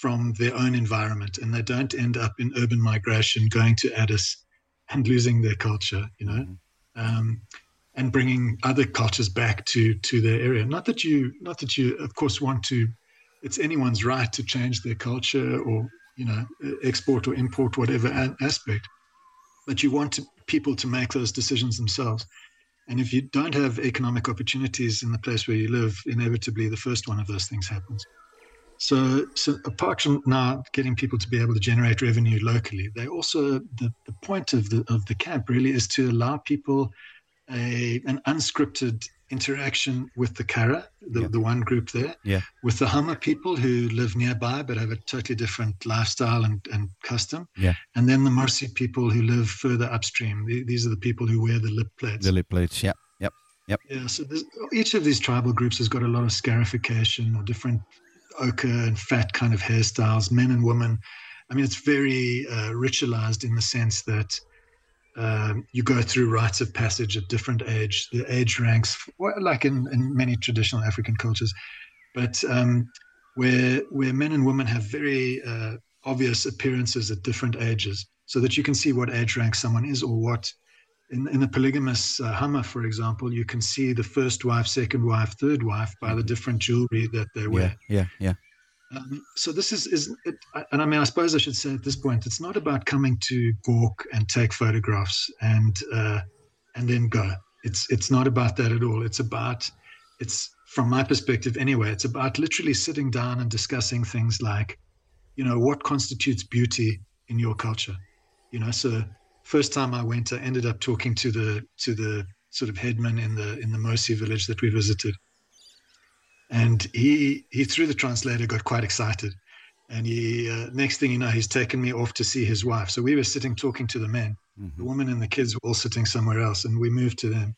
from their own environment and they don't end up in urban migration going to Addis and losing their culture, you know, um, and bringing other cultures back to to their area. Not that you, not that you, of course, want to. It's anyone's right to change their culture or you know export or import whatever aspect, but you want to, people to make those decisions themselves. And if you don't have economic opportunities in the place where you live, inevitably the first one of those things happens. So, so apart from now getting people to be able to generate revenue locally, they also the, the point of the of the camp really is to allow people a an unscripted interaction with the Kara, the, Yeah. the one group there, Yeah. with the Hamer people who live nearby but have a totally different lifestyle and, and custom, Yeah. and then the Mursi people who live further upstream. These are the people who wear the lip plates. The lip plates. Yeah. Yep. Yep. Yeah, so each of these tribal groups has got a lot of scarification or different ochre and fat kind of hairstyles, men and women. I mean, it's very uh, ritualized in the sense that um, you go through rites of passage at different age. The age ranks, like in, in many traditional African cultures, but um, where where men and women have very uh, obvious appearances at different ages, so that you can see what age rank someone is or what in, in the polygamous uh, Hamer, for example, you can see the first wife, second wife, third wife by the different jewelry that they Yeah. wear. Yeah. Yeah. Um, so this is, is it, and I mean, I suppose I should say at this point, it's not about coming to gawk and take photographs and uh, and then go. It's it's not about that at all. It's about it's from my perspective anyway. It's about literally sitting down and discussing things like, you know, what constitutes beauty in your culture. You know, so first time I went, I ended up talking to the to the sort of headman in the in the Mursi village that we visited, and he he through the translator got quite excited, and he uh, next thing you know he's taken me off to see his wife. So we were sitting talking to the men, Mhm. the woman and the kids were all sitting somewhere else, and we moved to them,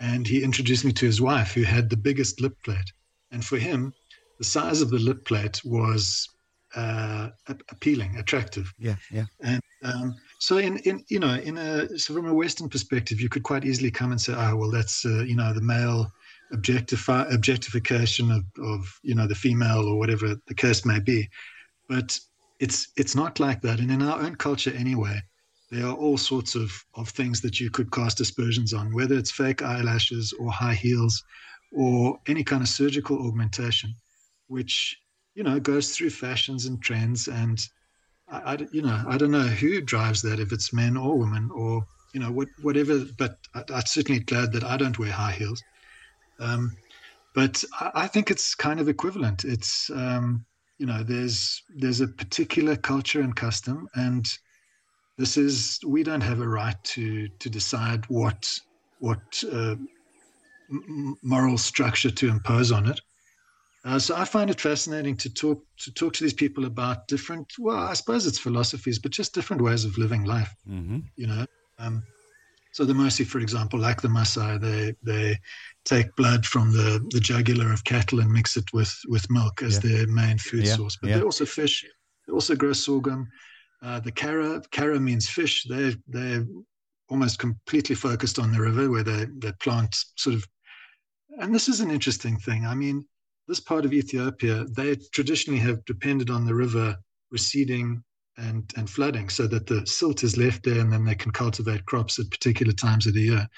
and he introduced me to his wife who had the biggest lip plate, and for him, the size of the lip plate was uh, appealing, attractive. Yeah. Yeah. And um, so, in, in you know, in a so from a Western perspective, you could quite easily come and say, "Oh, well, that's uh, you know the male objectify objectification of, of you know the female or whatever the case may be," but it's it's not like that. And in our own culture, anyway, there are all sorts of of things that you could cast aspersions on, whether it's fake eyelashes or high heels, or any kind of surgical augmentation, which you know goes through fashions and trends and I, I- you know, I don't know who drives that, if it's men or women or, you know, what, whatever, but I, I'm certainly glad that I don't wear high heels. Um, but I, I think it's kind of equivalent. It's, um, you know, there's, there's a particular culture and custom and this is, we don't have a right to, to decide what, what, uh, m- m- moral structure to impose on it. Uh, so I find it fascinating to talk to talk to these people about different. Well, I suppose it's philosophies, but just different ways of living life. Mm-hmm. You know. Um, so the Mursi, for example, like the Maasai, they they take blood from the, the jugular of cattle and mix it with with milk as Yeah. their main food Yeah, source. But yeah. they also fish. They also grow sorghum. Uh, the kara kara means fish. They they're almost completely focused on the river where they they plant sort of. And this is an interesting thing. I mean, this part of Ethiopia, they traditionally have depended on the river receding and, and flooding so that the silt is left there and then they can cultivate crops at particular times of the year.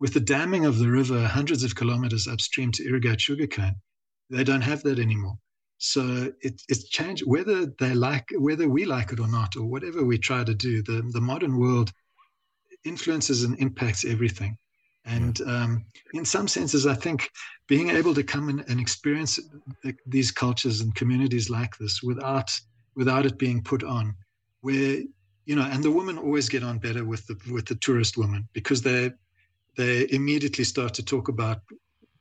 With the damming of the river hundreds of kilometers upstream to irrigate sugarcane, they don't have that anymore. So it, it's changed whether they like whether we like it or not, or whatever we try to do. The the modern world influences and impacts everything. And um, in some senses, I think being able to come in and experience these cultures and communities like this without without it being put on, where you know, and the women always get on better with the with the tourist women because they they immediately start to talk about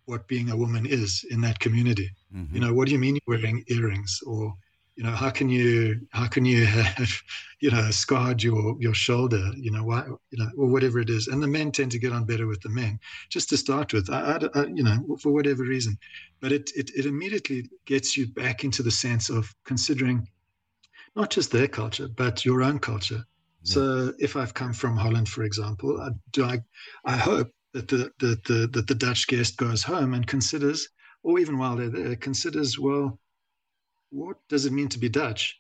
what being a woman is in that community. Mm-hmm. You know, what do you mean you're wearing earrings? Or, you know, how can you how can you have, you know, scarred your your shoulder? You know, why, you know, or whatever it is. And the men tend to get on better with the men, just to start with. I, I, I you know, for whatever reason, but it, it it immediately gets you back into the sense of considering not just their culture but your own culture. Yeah. So if I've come from Holland, for example, I, do I I hope that the, the, the, that the Dutch guest goes home and considers, or even while they're there, considers, well, what does it mean to be Dutch?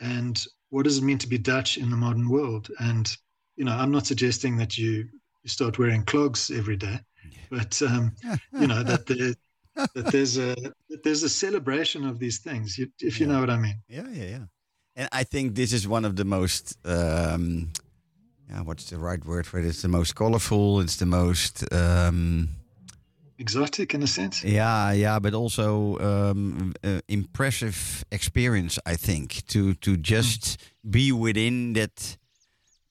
And what does it mean to be Dutch in the modern world? And, you know, I'm not suggesting that you, you start wearing clogs every day, but, um, you know, that, there, that there's a that there's a celebration of these things, if you yeah. know what I mean. Yeah, yeah, yeah. And I think this is one of the most um, yeah, what's the right word for it? It's the most colorful. It's the most um, exotic in a sense. Yeah, yeah, but also um, uh, impressive experience. I think to to just mm. be within that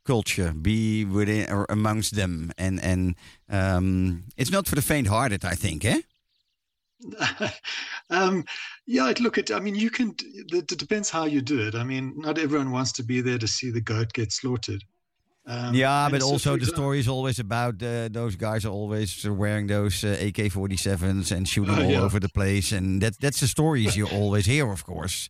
culture, be within or amongst them, and and um, it's not for the faint-hearted. I think, eh? um, yeah, look at. I mean, you can. It depends how you do it. I mean, not everyone wants to be there to see the goat get slaughtered. Um, yeah, but so also the story is always about uh, those guys are always wearing those uh, AK-47s and shooting uh, all yeah. over the place, and that that's the stories you always hear, of course.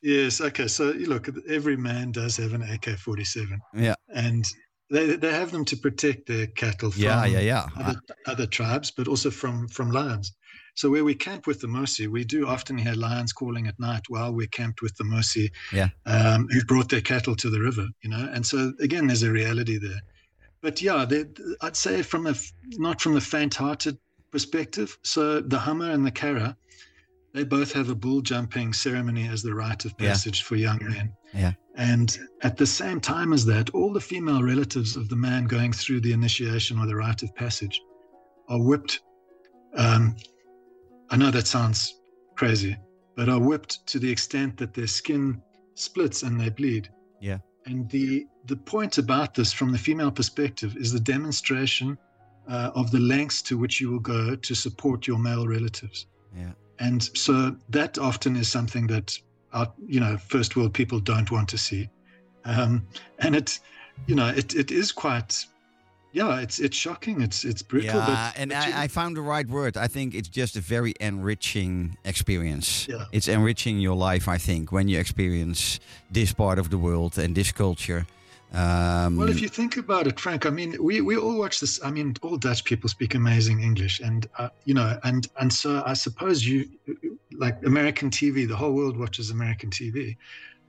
Yes. Okay. So you look, every man does have an AK-47. Yeah. And they they have them to protect their cattle from yeah, yeah, yeah. Other, other tribes, but also from from lions. So where we camp with the Mursi, we do often hear lions calling at night while we're camped with the Mursi, yeah. um, who've brought their cattle to the river, you know. And so again, there's a reality there. But yeah, I'd say from a not from the faint-hearted perspective. So the Hamer and the Kara, they both have a bull jumping ceremony as the rite of passage yeah. for young men. Yeah. And at the same time as that, all the female relatives of the man going through the initiation or the rite of passage are whipped um, I know that sounds crazy, but are whipped to the extent that their skin splits and they bleed. Yeah. And the the point about this, from the female perspective, is the demonstration uh, of the lengths to which you will go to support your male relatives. Yeah. And so that often is something that our, you know, first world people don't want to see. Um, and it, you know, it, it is quite yeah, it's it's shocking. It's it's brutal. Yeah, but, and but I, you, I, found the right word. I think it's just a very enriching experience. Yeah. It's enriching your life. I think when you experience this part of the world and this culture. Um, well, if you think about it, Frank, I mean, we, we all watch this. I mean, all Dutch people speak amazing English, and uh, you know, and and so I suppose you, like American TV, the whole world watches American TV.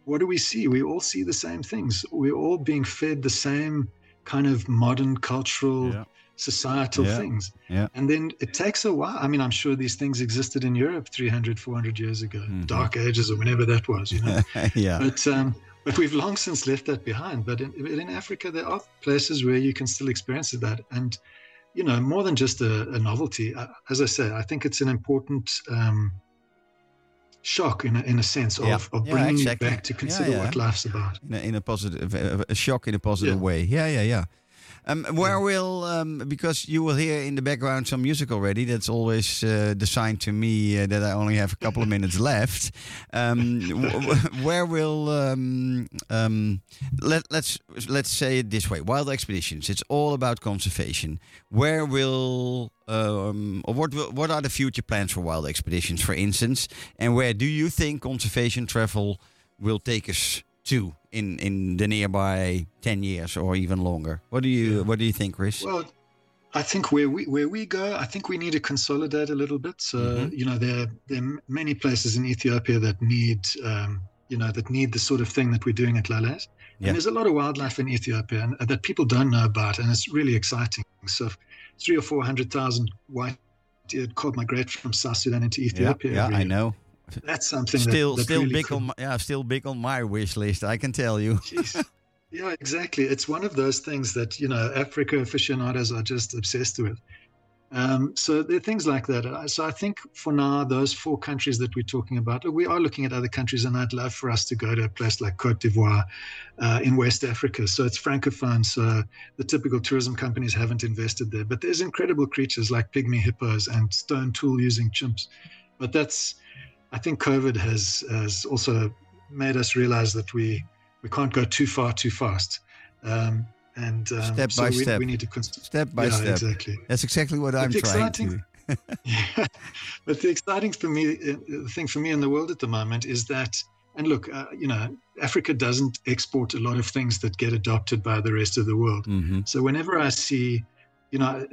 What do we see? We all see the same things. We're all being fed the same kind of modern cultural yeah. societal yeah. things yeah. and then it takes a while i mean i'm sure these things existed in europe 300 400 years ago mm-hmm. dark ages or whenever that was you know yeah but um but we've long since left that behind but in, in africa there are places where you can still experience that and you know more than just a, a novelty as i say i think it's an important um shock in a, in a sense yeah. of, of yeah, bringing exactly. you back to consider what life's about. In a, in a positive, a shock in a positive way. Yeah, yeah, yeah. Um, where will um, because you will hear in the background some music already. That's always uh, the sign to me uh, that I only have a couple of minutes left. Um, where will um, um, let let's let's say it this way: Wild Expeditions. It's all about conservation. Where will um, or what will, what are the future plans for Wild Expeditions, for instance? And where do you think conservation travel will take us to in in the nearby 10 years or even longer what do you yeah. what do you think chris well i think where we where we go i think we need to consolidate a little bit so mm-hmm. you know there there are many places in ethiopia that need um, you know that need the sort of thing that we're doing at Lale's. And yeah. there's a lot of wildlife in Ethiopia and, uh, that people don't know about, and it's really exciting. So, three or four hundred thousand white-eared kob migrate from South Sudan into Ethiopia. Yeah, yeah I know. That's something Still, that, still really big could- on, my, yeah, still big on my wish list. I can tell you. Yeah, exactly. It's one of those things that, you know, Africa aficionados are just obsessed with. Um, so there are things like that. Uh, So I think for now, those four countries that we're talking about, we are looking at other countries, and I'd love for us to go to a place like Cote d'Ivoire uh, in West Africa. So it's francophone, so the typical tourism companies haven't invested there. But there's incredible creatures like pygmy hippos and stone tool using chimps. But that's, I think COVID has has also made us realize that we we can't go too far too fast. Um, and um, Step so by we, step. we need to const- Step by yeah, step. exactly. That's exactly what I'm the trying to. Yeah. But the exciting for me, uh, the thing for me in the world at the moment is that, and look, uh, you know, Africa doesn't export a lot of things that get adopted by the rest of the world. hmm So whenever I see, you know,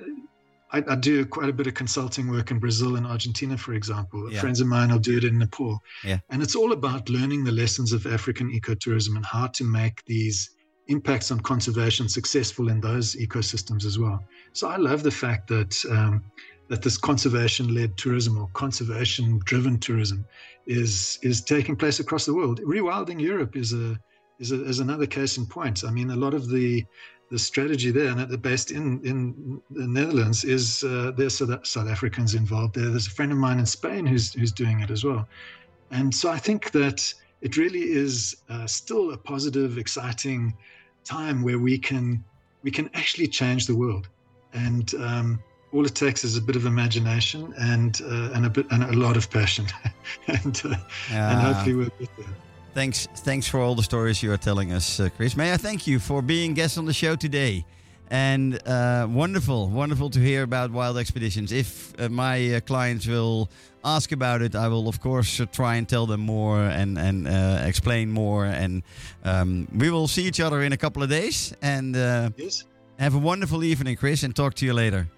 I, I do quite a bit of consulting work in Brazil and Argentina, for example. Yeah. Friends of mine will do it in Nepal. Yeah. And it's all about learning the lessons of African ecotourism and how to make these impacts on conservation successful in those ecosystems as well. So I love the fact that um, that this conservation-led tourism or conservation-driven tourism is is taking place across the world. Rewilding Europe is a is, a, is another case in point. I mean, a lot of the the strategy there, and they're based in in the Netherlands, is uh, there's South, South Africans involved there. There's a friend of mine in Spain who's who's doing it as well, and so I think that it really is uh, still a positive, exciting time where we can we can actually change the world, and um, all it takes is a bit of imagination and uh, and a bit and a lot of passion, and uh, and hopefully we'll get there. Thanks, thanks for all the stories you are telling us, uh, Chris. May I thank you for being guest on the show today, and uh, wonderful, wonderful to hear about wild expeditions. If uh, my uh, clients will ask about it, I will of course uh, try and tell them more and and uh, explain more. And um, we will see each other in a couple of days. And uh, Yes. have a wonderful evening, Chris, and talk to you later.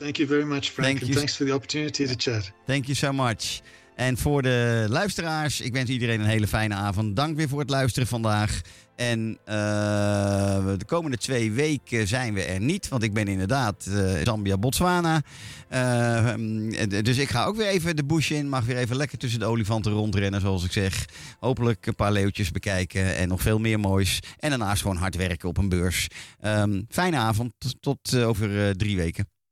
Thank you very much, Frank, Thank and you. thanks for the opportunity to chat. Thank you so much. En voor de luisteraars, ik wens iedereen een hele fijne avond. Dank weer voor het luisteren vandaag. En eh, de komende twee weken zijn we er niet, want ik ben inderdaad eh, Zambia, Botswana. Eh, mm, dus ik ga ook weer even de bush in, mag weer even lekker tussen de olifanten rondrennen, zoals ik zeg. Hopelijk een paar leeuwtjes bekijken en nog veel meer moois. En daarnaast gewoon hard werken op een beurs. Ehm, fijne avond, tot over drie weken.